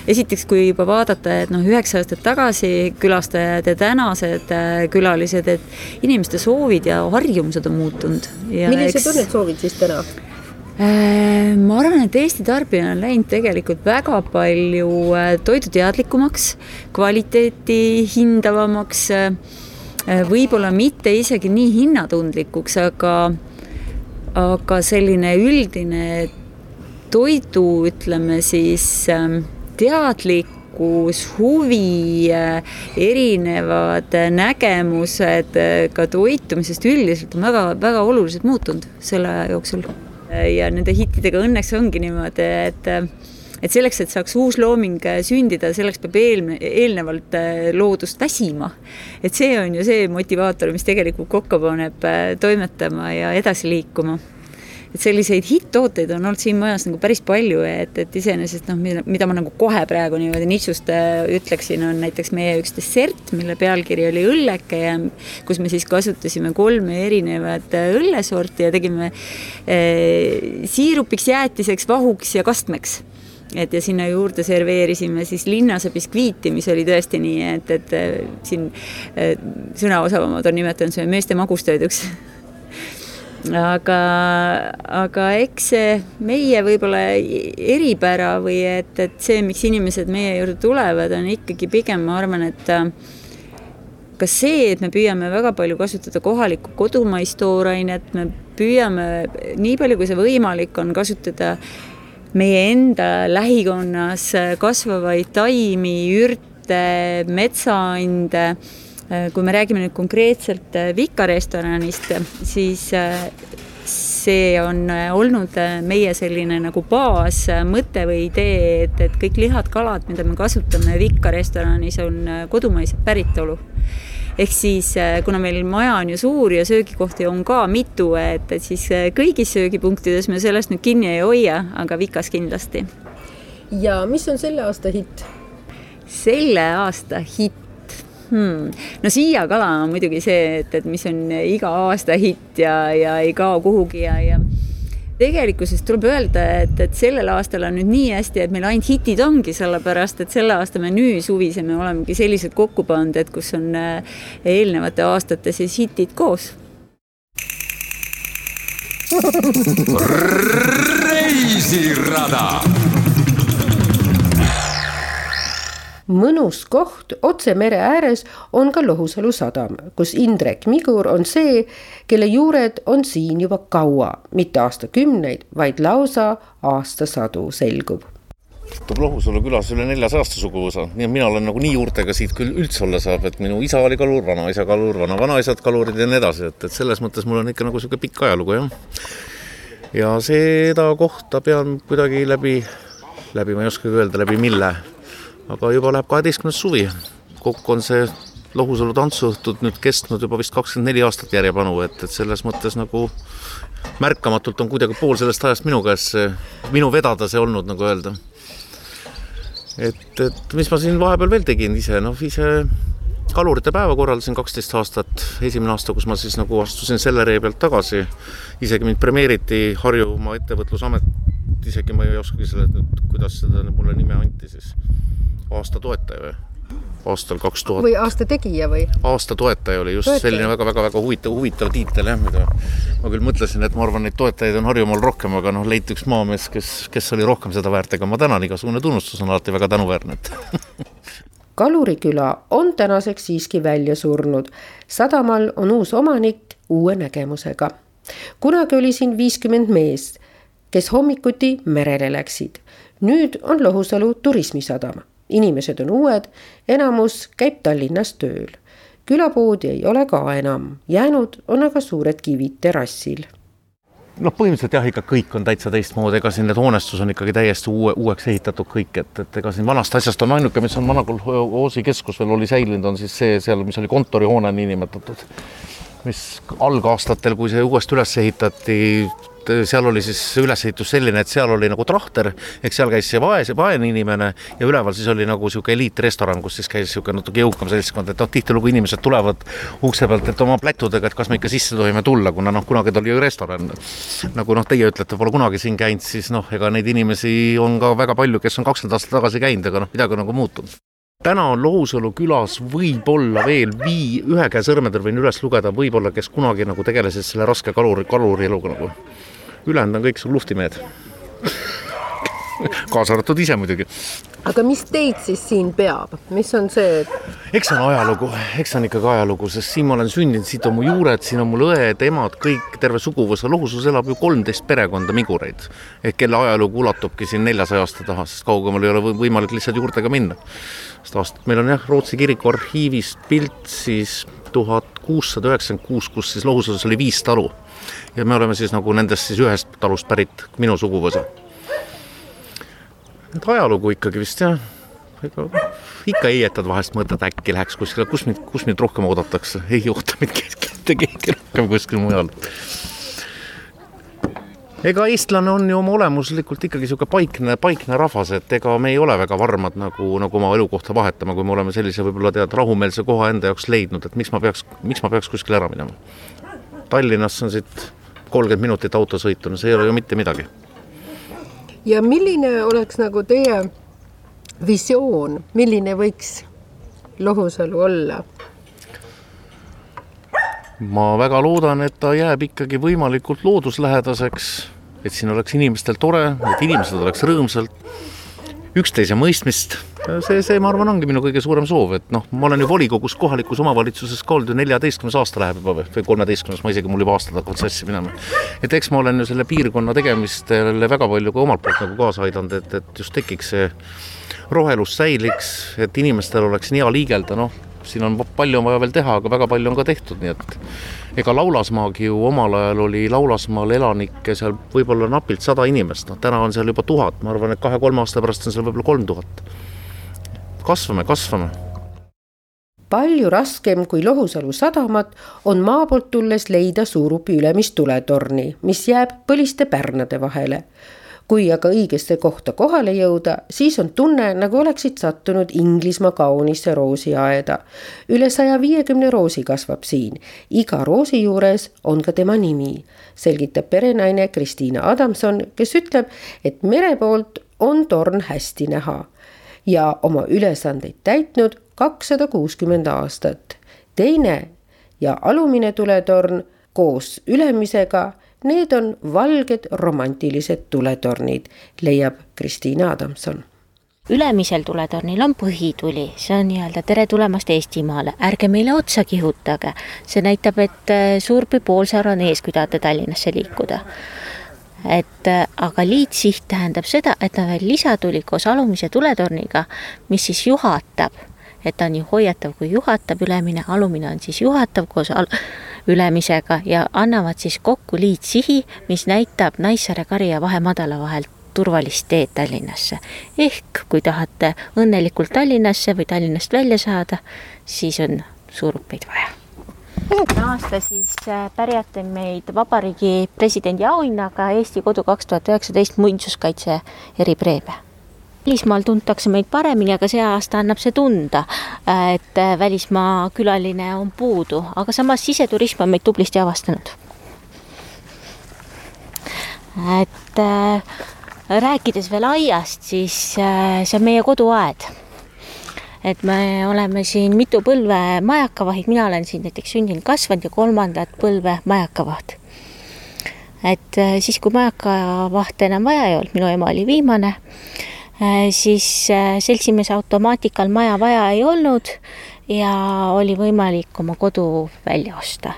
esiteks, kui juba vaadata, et noh, üheksa aastat tagasi külastajad ja tänased äh, külalised, et inimeste soovid ja harjumused on muutunud. millised eks... on need soovid siis täna? Äh, ma arvan, et Eesti tarbija on läinud tegelikult väga palju toiduteadlikumaks, kvaliteeti hindavamaks võib-olla mitte isegi nii hinnatundlikuks, aga, aga selline üldine toidu, ütleme siis ähm, teadlikkus, huvi, äh, erinevad nägemused äh, ka toitumisest üldiselt on väga, väga oluliselt muutunud selle aja jooksul. ja nende hittidega õnneks ongi niimoodi, et et selleks, et saaks uus looming äh, sündida, selleks peab eelne, eelnevalt äh, loodust väsima. et see on ju see motivaator, mis tegelikult kokku paneb äh, toimetama ja edasi liikuma et selliseid hitt-tooteid on olnud siin majas nagu päris palju, et, et iseenesest noh, mida ma nagu kohe praegu niimoodi nitsust ütleksin, on näiteks meie üks dessert, mille pealkiri oli õlleke ja kus me siis kasutasime kolme erinevat õllesorti ja tegime eh, siirupiks, jäätiseks, vahuks ja kastmeks et ja sinna juurde serveerisime siis linnase biskviiti, mis oli tõesti nii, et, et siin sõnaosavamad on nimetanud seda meeste magustoiduks aga, aga eks see meie võib-olla eripära või et, et see, miks inimesed meie juurde tulevad, on ikkagi pigem, ma arvan, et ka see, et me püüame väga palju kasutada kohalikku kodumaist toorainet, me püüame nii palju, kui see võimalik on, kasutada äh, meie enda lähikonnas kasvavaid taimi, ürte, metsaande kui me räägime nüüd konkreetselt Vika restoranist, siis see on olnud meie selline nagu baasmõte või idee, et, et kõik lihad, kalad, mida me kasutame Vikka restoranis, on kodumaiset päritolu ehk siis kuna meil maja on ju suur ja söögikohti on ka mitu, et, et siis kõigis söögipunktides me sellest nüüd kinni ei hoia, aga Vikas kindlasti. ja mis on selle aasta hitt? selle aasta hitt hmm.. no Siia kala on muidugi see, et, et mis on iga aasta hitt ja, ja ei kao kuhugi ja, ja tegelikkuses tuleb öelda, et, et sellel aastal on nüüd nii hästi, et meil ainult hitid ongi, sellepärast et selle aasta menüüsuvise me olemegi sellised kokku pannud, et kus on äh, eelnevate aastate siis hitid koos. reisirada mõnus koht otse mere ääres on ka Lohusalu sadam, kus Indrek Migur on see, kelle juured on siin juba kaua, mitte aastakümneid, vaid lausa aastasadu, selgub. Tuleb Lohusalu külas üle neljasaja aasta suguvõsa, nii et mina olen nagu nii juurtega siit küll üldse olla saab, et minu isa oli kalur, vanaisa kalur, vanavanaisad kalurid ja nii edasi, et, et selles mõttes mul on ikka nagu niisugune pikk ajalugu, jah. ja seda kohta pean kuidagi läbi, läbi ma ei oskagi öelda, läbi mille aga juba läheb kaheteistkümnes suvi. kokku on see Lohusalu tantsuõhtud nüüd kestnud juba vist kakskümmend neli aastat järjepanu, et, et selles mõttes nagu märkamatult on kuidagi pool sellest ajast minu käes minu vedada see olnud, nagu öelda. et, et mis ma siin vahepeal veel tegin ise, noh ise kalurite päeva korraldasin kaksteist aastat, esimene aasta, kus ma siis nagu astusin selle ree pealt tagasi. isegi mind premeeriti Harjumaa Ettevõtlusamet, isegi ma ei oskagi selle kuidas seda mulle nime anti siis aasta toetaja või? aastal kaks tuhat. või aasta tegija või? aasta toetaja oli just toetaja. selline väga-väga-väga huvitav, huvitav tiitel jah, mida ma küll mõtlesin, et ma arvan, neid toetajaid on Harjumaal rohkem, aga noh, leiti üks maamees, kes, kes oli rohkem seda väärt, aga ma tänan, igasugune tunnustus on alati väga tänuväärne, et Kaluriküla on tänaseks siiski välja surnud. sadamal on uus omanik uue nägemusega. kunagi oli siin viiskümmend meest, kes hommikuti merele läksid. nüüd on Lohusalu turismisadam inimesed on uued, enamus käib Tallinnas tööl. külapoodi ei ole ka enam, jäänud on aga suured kivid terrassil noh, põhimõtteliselt jah, ikka kõik on täitsa teistmoodi, ega siin need hoonestus on ikkagi täiesti uue, uueks ehitatud kõik, et, et ega siin vanast asjast on ainuke, mis on vana kolhoosi keskus veel oli säilinud, on siis see seal, mis oli kontorihoone niinimetatud. mis algaastatel, kui see uuesti üles ehitati, et seal oli siis ülesehitus selline, et seal oli nagu trahter, ehk seal käis see vaese, vaene inimene ja üleval siis oli nagu niisugune eliitrestoran, kus siis käis niisugune natuke jõukam seltskond, et noh, tihtilugu inimesed tulevad ukse pealt, et oma plätudega, et kas me ikka sisse tohime tulla, kuna noh, kunagi ta oli ju restoran. nagu noh, teie ütlete, pole kunagi siin käinud, siis noh, ega neid inimesi on ka väga palju, kes on kakskümmend aastat tagasi käinud, aga noh, midagi on nagu muutunud täna on Lohusalu külas võib-olla veel vii, ühe käe sõrmedel võin üles lugeda, võib-olla kes kunagi nagu tegelesid selle raske kaluri, kaluri eluga nagu ülejäänud on kõik sul luftimehed kaasa arvatud ise muidugi. aga mis teid siis siin peab, mis on see? eks see on ajalugu, eks see on ikkagi ajalugu, sest siin ma olen sündinud, siit on mu juured, siin on mul õed, emad, kõik, terve suguvõsa, Lohusus elab ju kolmteist perekonda Migureid. ehk kelle ajalugu ulatubki siin neljasaja aasta taha, sest kaugemale ei ole võimalik lihtsalt juurtega minna. sest aastat meil on jah, Rootsi kiriku arhiivist pilt siis tuhat kuussada üheksakümmend kuus, kus siis Lohususes oli viis talu ja me oleme siis nagu nendest siis ühest talust pärit, minu suguvõsa. et ajalugu ikkagi vist jah, ega ikka heietad vahest, mõtled äkki läheks kuskile, kus mind, kus mind rohkem oodatakse, ei oota mind mitte keegi rohkem kuskil mujal. ega eestlane on ju oma olemuslikult ikkagi niisugune paikne, paikne rahvas, et ega me ei ole väga varmad nagu, nagu oma elukohta vahetama, kui me oleme sellise võib-olla tead, rahumeelse koha enda jaoks leidnud, et miks ma peaks, miks ma peaks kuskile ära minema. Tallinnasse on siit kolmkümmend minutit autosõitu, no see ei ole ju mitte midagi. ja milline oleks nagu teie visioon, milline võiks Lohusalu olla? ma väga loodan, et ta jääb ikkagi võimalikult looduslähedaseks, et siin oleks inimestel tore, et inimesed oleks rõõmsalt üksteise mõistmist. see, see, ma arvan, ongi minu kõige suurem soov, et noh, ma olen ju volikogus kohalikus omavalitsuses ka olnud ju neljateistkümnes aasta läheb juba või kolmeteistkümnes, ma isegi, mul juba aastad hakkavad sassi minema. et eks ma olen ju selle piirkonna tegemistele väga palju ka omalt poolt nagu kaasa aidanud, et, et just tekiks see rohelus säiliks, et inimestel oleks nii hea liigelda, noh, siin on palju on vaja veel teha, aga väga palju on ka tehtud, nii et ega Laulasmaagi ju omal ajal oli Laulasmaal elanikke seal võib-olla napilt sada inimest, noh täna on seal juba tuhat, ma arvan, et kahe-kolme aasta pärast on seal võib-olla kolm tuhat. kasvame, kasvame palju raskem kui Lohusalu sadamat on maa poolt tulles leida Suurupi ülemist tuletorni, mis jääb põliste pärnade vahele kui aga õigesse kohta kohale jõuda, siis on tunne, nagu oleksid sattunud Inglismaa kaunisse roosiaeda. üle saja viiekümne roosi kasvab siin, iga roosi juures on ka tema nimi, selgitab perenaine Kristiina Adamson, kes ütleb, et mere poolt on torn hästi näha ja oma ülesandeid täitnud kakssada kuuskümmend aastat. teine ja alumine tuletorn koos ülemisega Need on valged romantilised tuletornid, leiab Kristiina Adamson ülemisel tuletornil on põhituli, see on nii-öelda tere tulemast Eestimaale, ärge meile otsa kihutage. see näitab, et äh, Suurpi poolsaar on ees, kui tahate Tallinnasse liikuda. et äh, aga liitsiht tähendab seda, et on veel lisatuli koos alumise tuletorniga, mis siis juhatab, et ta on nii hoiatav kui juhatab, ülemine, alumine on siis juhatav koos al ülemisega ja annavad siis kokku liitsihi, mis näitab Naissaare-Karja vahemadala vahelt turvalist teed Tallinnasse. ehk kui tahate õnnelikult Tallinnasse või Tallinnast välja saada, siis on suurupeid vaja. üheksakümne aasta siis äh, pärjate meid Vabariigi Presidendi auhinnaga Eesti Kodu kaks tuhat üheksateist muinsuskaitse eripreemia välismaal tuntakse meid paremini, aga see aasta annab see tunda, et välismaa külaline on puudu, aga samas siseturism on meid tublisti avastanud. et äh, rääkides veel aiast, siis äh, see on meie koduaed. et me oleme siin mitu põlve majakavahid, mina olen siin näiteks sündinud, kasvanud ja kolmandat põlve majakavaht et äh, siis, kui majakavahte enam vaja ei olnud, minu ema oli viimane Äh, siis äh, seltsimees automaatikal maja vaja ei olnud ja oli võimalik oma kodu välja osta.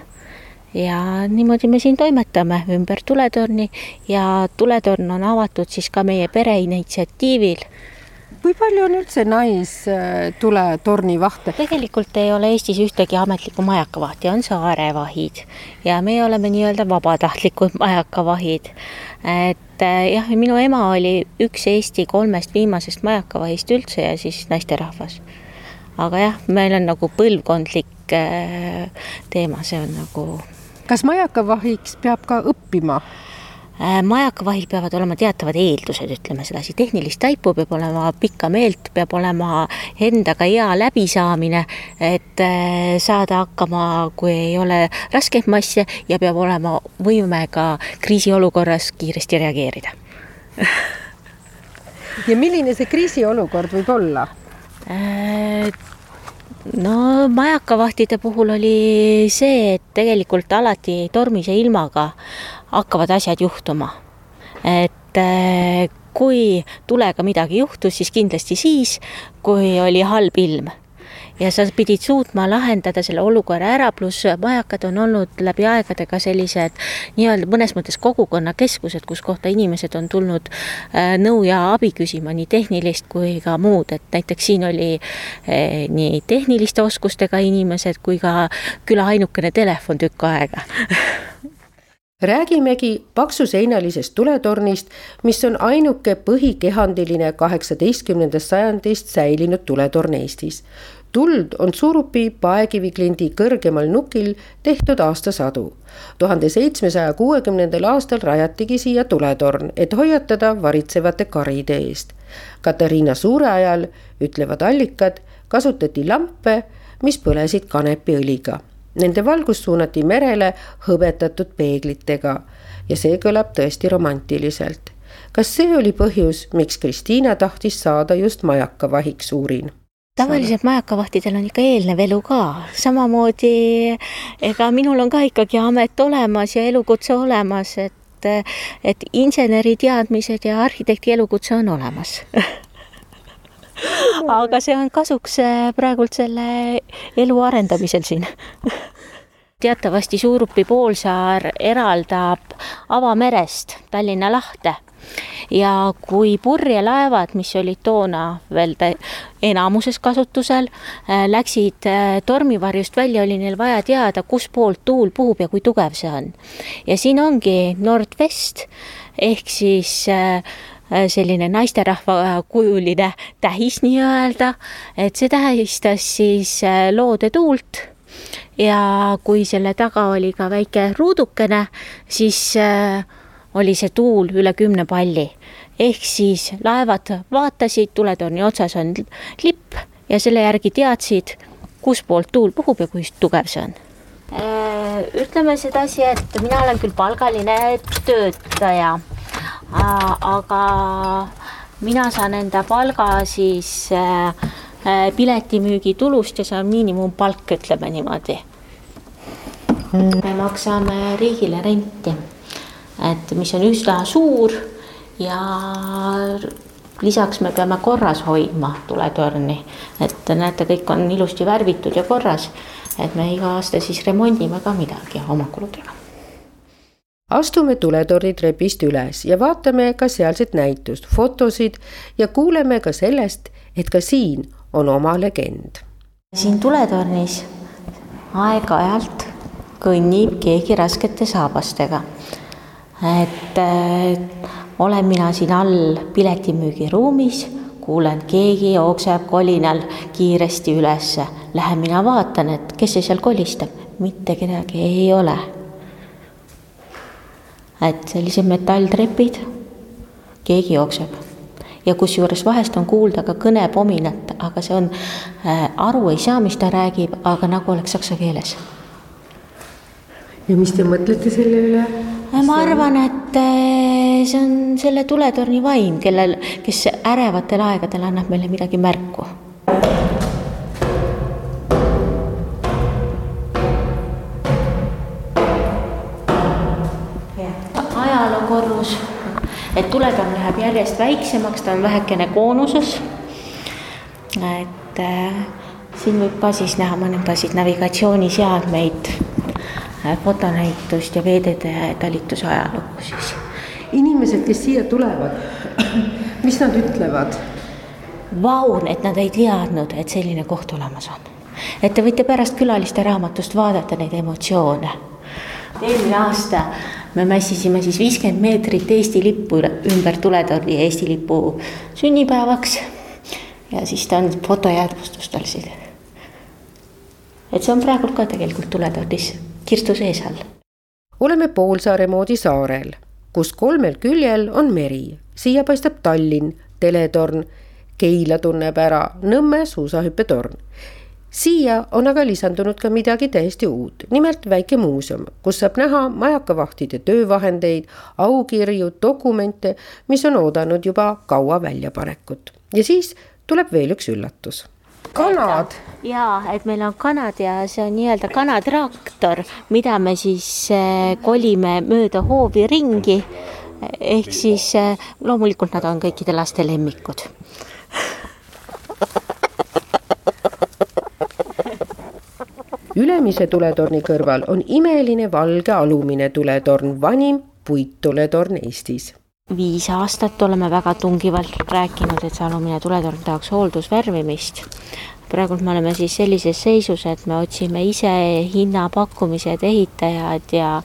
ja niimoodi me siin toimetame ümber tuletorni ja tuletorn on avatud siis ka meie pere initsiatiivil kui palju on üldse naistuletorni vahte? tegelikult ei ole Eestis ühtegi ametlikku majakavahti, on saarevahid ja meie oleme nii-öelda vabatahtlikud majakavahid. et eh, jah, minu ema oli üks Eesti kolmest viimasest majakavahist üldse ja siis naisterahvas. aga jah, meil on nagu põlvkondlik eh, teema, see on nagu. kas majakavahiks peab ka õppima? Äh, majakavahil peavad olema teatavad eeldused, ütleme sedasi, tehnilist taipu peab olema pikka meelt, peab olema endaga hea läbisaamine, et äh, saada hakkama, kui ei ole raskeid masse ja peab olema võime ka kriisiolukorras kiiresti reageerida ja milline see kriisiolukord võib olla? Äh, no majakavahtide puhul oli see, et tegelikult alati tormise ilmaga hakkavad asjad juhtuma. et äh, kui tulega midagi juhtus, siis kindlasti siis, kui oli halb ilm. Ja sa pidid suutma lahendada selle olukorra ära, pluss majakad on olnud läbi aegade ka sellised nii-öelda mõnes mõttes kogukonnakeskused, kus kohta inimesed on tulnud äh, nõu ja abi küsima, nii tehnilist kui ka muud, et näiteks siin oli eh, nii tehniliste oskustega inimesed kui ka küla ainukene telefon tükk aega räägimegi paksuseinalisest tuletornist, mis on ainuke põhikehandiline kaheksateistkümnendast sajandist säilinud tuletorn Eestis. tuld on Surupi paekiviklindi kõrgemal nukil tehtud aastasadu. tuhande seitsmesaja kuuekümnendal aastal rajatigi siia tuletorn, et hoiatada varitsevate karide eest. Katariina Suure ajal, ütlevad allikad, kasutati lampe, mis põlesid kanepiõliga Nende valgus suunati merele hõbetatud peeglitega ja see kõlab tõesti romantiliselt. kas see oli põhjus, miks Kristiina tahtis saada just majakavahiks uurin? tavaliselt majakavahtidel on ikka eelnev elu ka, samamoodi ega minul on ka ikkagi amet olemas ja elukutse olemas, et, et inseneri teadmised ja arhitekti elukutse on olemas aga see on kasuks äh, praegult selle elu arendamisel siin teatavasti Suurupi poolsaar eraldab avamerest Tallinna lahte ja kui purjelaevad, mis olid toona veel enamuses kasutusel, äh, läksid äh, tormivarjust välja, oli neil vaja teada, kuspoolt tuul puhub ja kui tugev see on. ja siin ongi nordvest ehk siis äh, selline naisterahva kujuline tähis nii-öelda, et see tähistas siis loode tuult ja kui selle taga oli ka väike ruudukene, siis äh, oli see tuul üle kümne palli. ehk siis laevad vaatasid, tuletorni otsas on lipp ja selle järgi teadsid, kuspoolt tuul puhub ja kui tugev see on. Äh, ütleme sedasi, et mina olen küll palgaline töötaja, aga mina saan enda palga siis äh, piletimüügitulust ja see on miinimumpalk, ütleme niimoodi. me maksame riigile renti et mis on üsna suur ja lisaks me peame korras hoidma tuletorni, et näete, kõik on ilusti värvitud ja korras. et me iga aasta siis remondime ka midagi oma kuludega. Astume tuletorni trepist üles ja vaatame ka sealset näitust, fotosid ja kuuleme ka sellest, et ka siin on oma legend. siin tuletornis aeg-ajalt kõnnib keegi raskete saabastega et äh, olen mina siin all piletimüügiruumis, kuulen, keegi jookseb kolinal kiiresti ülesse. Lähen mina vaatan, et kes see seal kolistab, mitte kedagi ei ole. Et sellised metalltrepid, keegi jookseb ja kusjuures vahest on kuulda ka kõnepominat, aga see on äh,, aru ei saa, mis ta räägib, aga nagu oleks saksa keeles. ja mis te mõtlete selle üle? ma arvan, et eh, see on selle tuletorni vaim, kellel, kes ärevatel aegadel annab meile midagi märku. Ajalookorrus, et tuletorn läheb järjest väiksemaks, ta on vähekene koonuses. et äh, siin võib ka siis näha mõndasid navigatsiooniseadmeid Äh, fotonäitust ja veeteede talituse ajalugu siis. inimesed, kes siia tulevad, mis nad ütlevad? Vau, et nad ei teadnud, et selline koht olemas on. et te võite pärast külaliste raamatust vaadata neid emotsioone. eelmine aasta me mässisime siis viiskümmend meetrit Eesti lippu ümber tuletorni Eesti lipu sünnipäevaks. ja siis ta on fotojäädvustustel et see on praegu ka tegelikult tuletornis Kirstu Seesal. oleme Poolsaare moodi saarel, kus kolmel küljel on meri, siia paistab Tallinn, teletorn, Keila tunneb ära Nõmme suusahüppetorn. Siia on aga lisandunud ka midagi täiesti uut, nimelt väike muuseum, kus saab näha majakavahtide töövahendeid, aukirju, dokumente, mis on oodanud juba kaua väljapanekut. ja siis tuleb veel üks üllatus kanad. ja et meil on kanad ja see on nii-öelda kanatraktor, mida me siis eh, kolime mööda hoovi ringi. ehk siis eh, loomulikult nad on kõikide laste lemmikud Ülemise tuletorni kõrval on imeline valge alumine tuletorn, vanim puittuletorn Eestis viis aastat oleme väga tungivalt rääkinud, et see alumine tuletorn tahaks hooldusvärvimist. praegult me oleme siis sellises seisus, et me otsime ise hinnapakkumised, ehitajad ja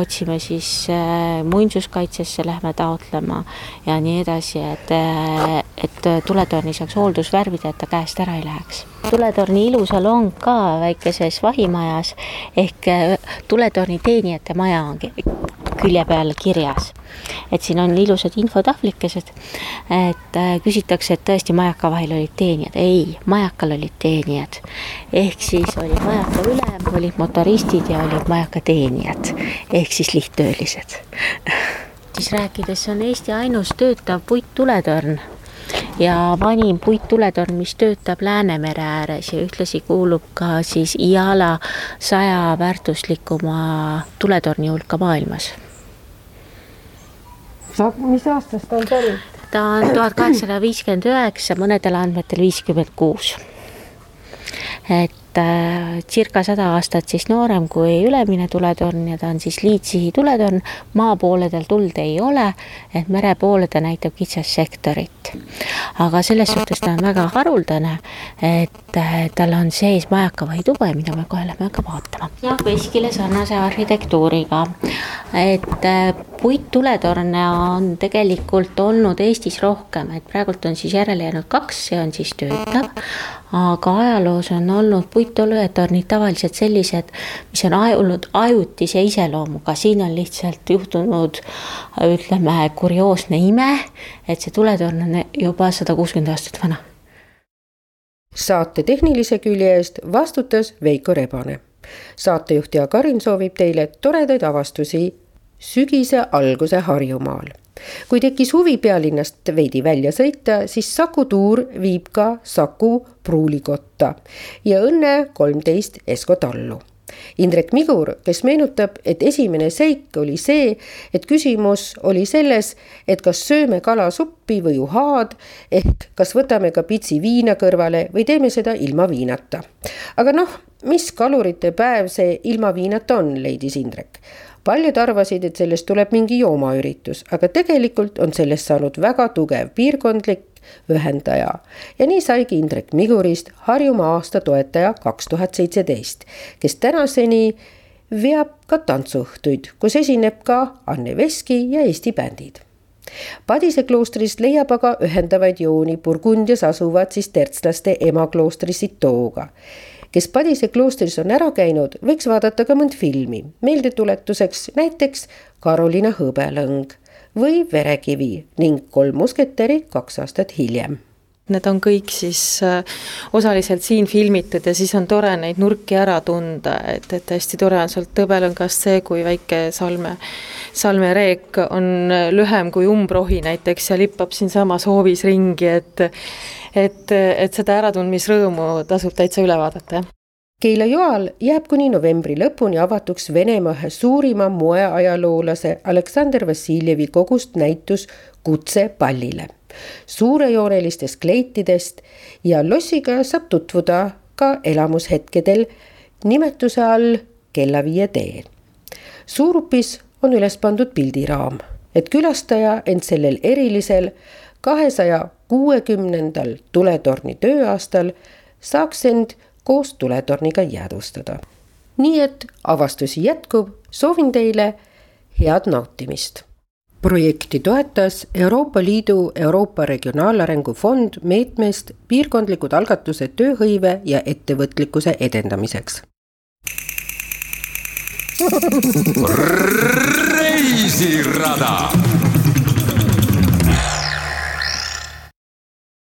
otsime siis äh, muinsuskaitsesse, lähme taotlema ja nii edasi, et äh,, et tuletorni saaks hooldusvärvida, et ta käest ära ei läheks. tuletorni ilusalong ka väikeses vahimajas ehk äh, tuletorni teenijate maja on külje peal kirjas et siin on ilusad infotahvlikesed, et äh, küsitakse, et tõesti majaka vahel olid teenijad, ei, majakal olid teenijad. ehk siis oli majaka ülem, olid motoristid ja olid majaka teenijad ehk siis lihttöölised siis rääkides, see on Eesti ainus töötav puittuletorn ja vanim puittuletorn, mis töötab Läänemere ääres ja ühtlasi kuulub ka siis IALA saja väärtuslikuma tuletorni hulka maailmas mis aastast ta on pärit? ta on tuhat kaheksasada viiskümmend üheksa, mõnedel andmetel viiskümmend kuus. et circa sada aastat siis noorem kui ülemine tuletorn ja ta on siis liitsihi tuletorn. maa pooledel tuld ei ole, et mere poole ta näitab kitsast sektorit. aga selles suhtes ta on väga haruldane, et äh, tal on sees majaka või tube, mida me kohe lähme ka vaatama. jah, veskile sarnase arhitektuuriga, et äh, puittuletorne on tegelikult olnud Eestis rohkem, et praegult on siis järele jäänud kaks, see on siis töötav, aga ajaloos on olnud puittolüetornid tavaliselt sellised, mis on olnud ajutise iseloomuga, siin on lihtsalt juhtunud ütleme, kurioosne ime, et see tuletorn on juba sada kuuskümmend aastat vana. saate tehnilise külje eest vastutas Veiko Rebane. saatejuht Jaak Arin soovib teile toredaid avastusi sügise alguse Harjumaal kui tekkis huvi pealinnast veidi välja sõita, siis Saku tuur viib ka Saku pruulikotta ja Õnne kolmteist Esko tallu. Indrek Migur, kes meenutab, et esimene seik oli see, et küsimus oli selles, et kas sööme kalasuppi või uhaad ehk kas võtame ka pitsi viina kõrvale või teeme seda ilma viinata. aga noh, mis kalurite päev see ilma viinata on, leidis Indrek paljud arvasid, et sellest tuleb mingi joomaüritus, aga tegelikult on sellest saanud väga tugev piirkondlik ühendaja. ja nii saigi Indrek Migurist Harjumaa aasta toetaja kaks tuhat seitseteist, kes tänaseni veab ka tantsuõhtuid, kus esineb ka Anne Veski ja Eesti bändid. Padise kloostrist leiab aga ühendavaid jooni Burgundias asuva tsistertslaste emakloostri Sitooga kes Padise kloostris on ära käinud, võiks vaadata ka mõnd filmi, meeldetuletuseks näiteks Karoliina hõbelõng või Verekivi ning Kolm musketäri kaks aastat hiljem. Need on kõik siis äh, osaliselt siin filmitud ja siis on tore neid nurki ära tunda, et, et hästi tore on sealt hõbelõngast see, kui väike salme, salmereek on lühem kui umbrohi näiteks ja lippab siinsamas hoovis ringi, et et, et seda äratundmisrõõmu tasub täitsa üle vaadata, jah. Keila joal jääb kuni novembri lõpuni avatuks Venemaa ühe suurima moeajaloolase Aleksander Vassiljevi kogust näitus Kutse pallile. suurejoonelistest kleitidest ja lossiga saab tutvuda ka elamushetkedel nimetuse all Kellaviie tee. Suurupis on üles pandud pildiraam, et külastaja end sellel erilisel kahesaja kuuekümnendal tuletorni tööaastal saaks end koos tuletorniga jäädvustada. nii et avastusi jätkub, soovin teile head nautimist. projekti toetas Euroopa Liidu Euroopa Regionaalarengu Fond meetmest piirkondlikud algatused tööhõive ja ettevõtlikkuse edendamiseks. reisirada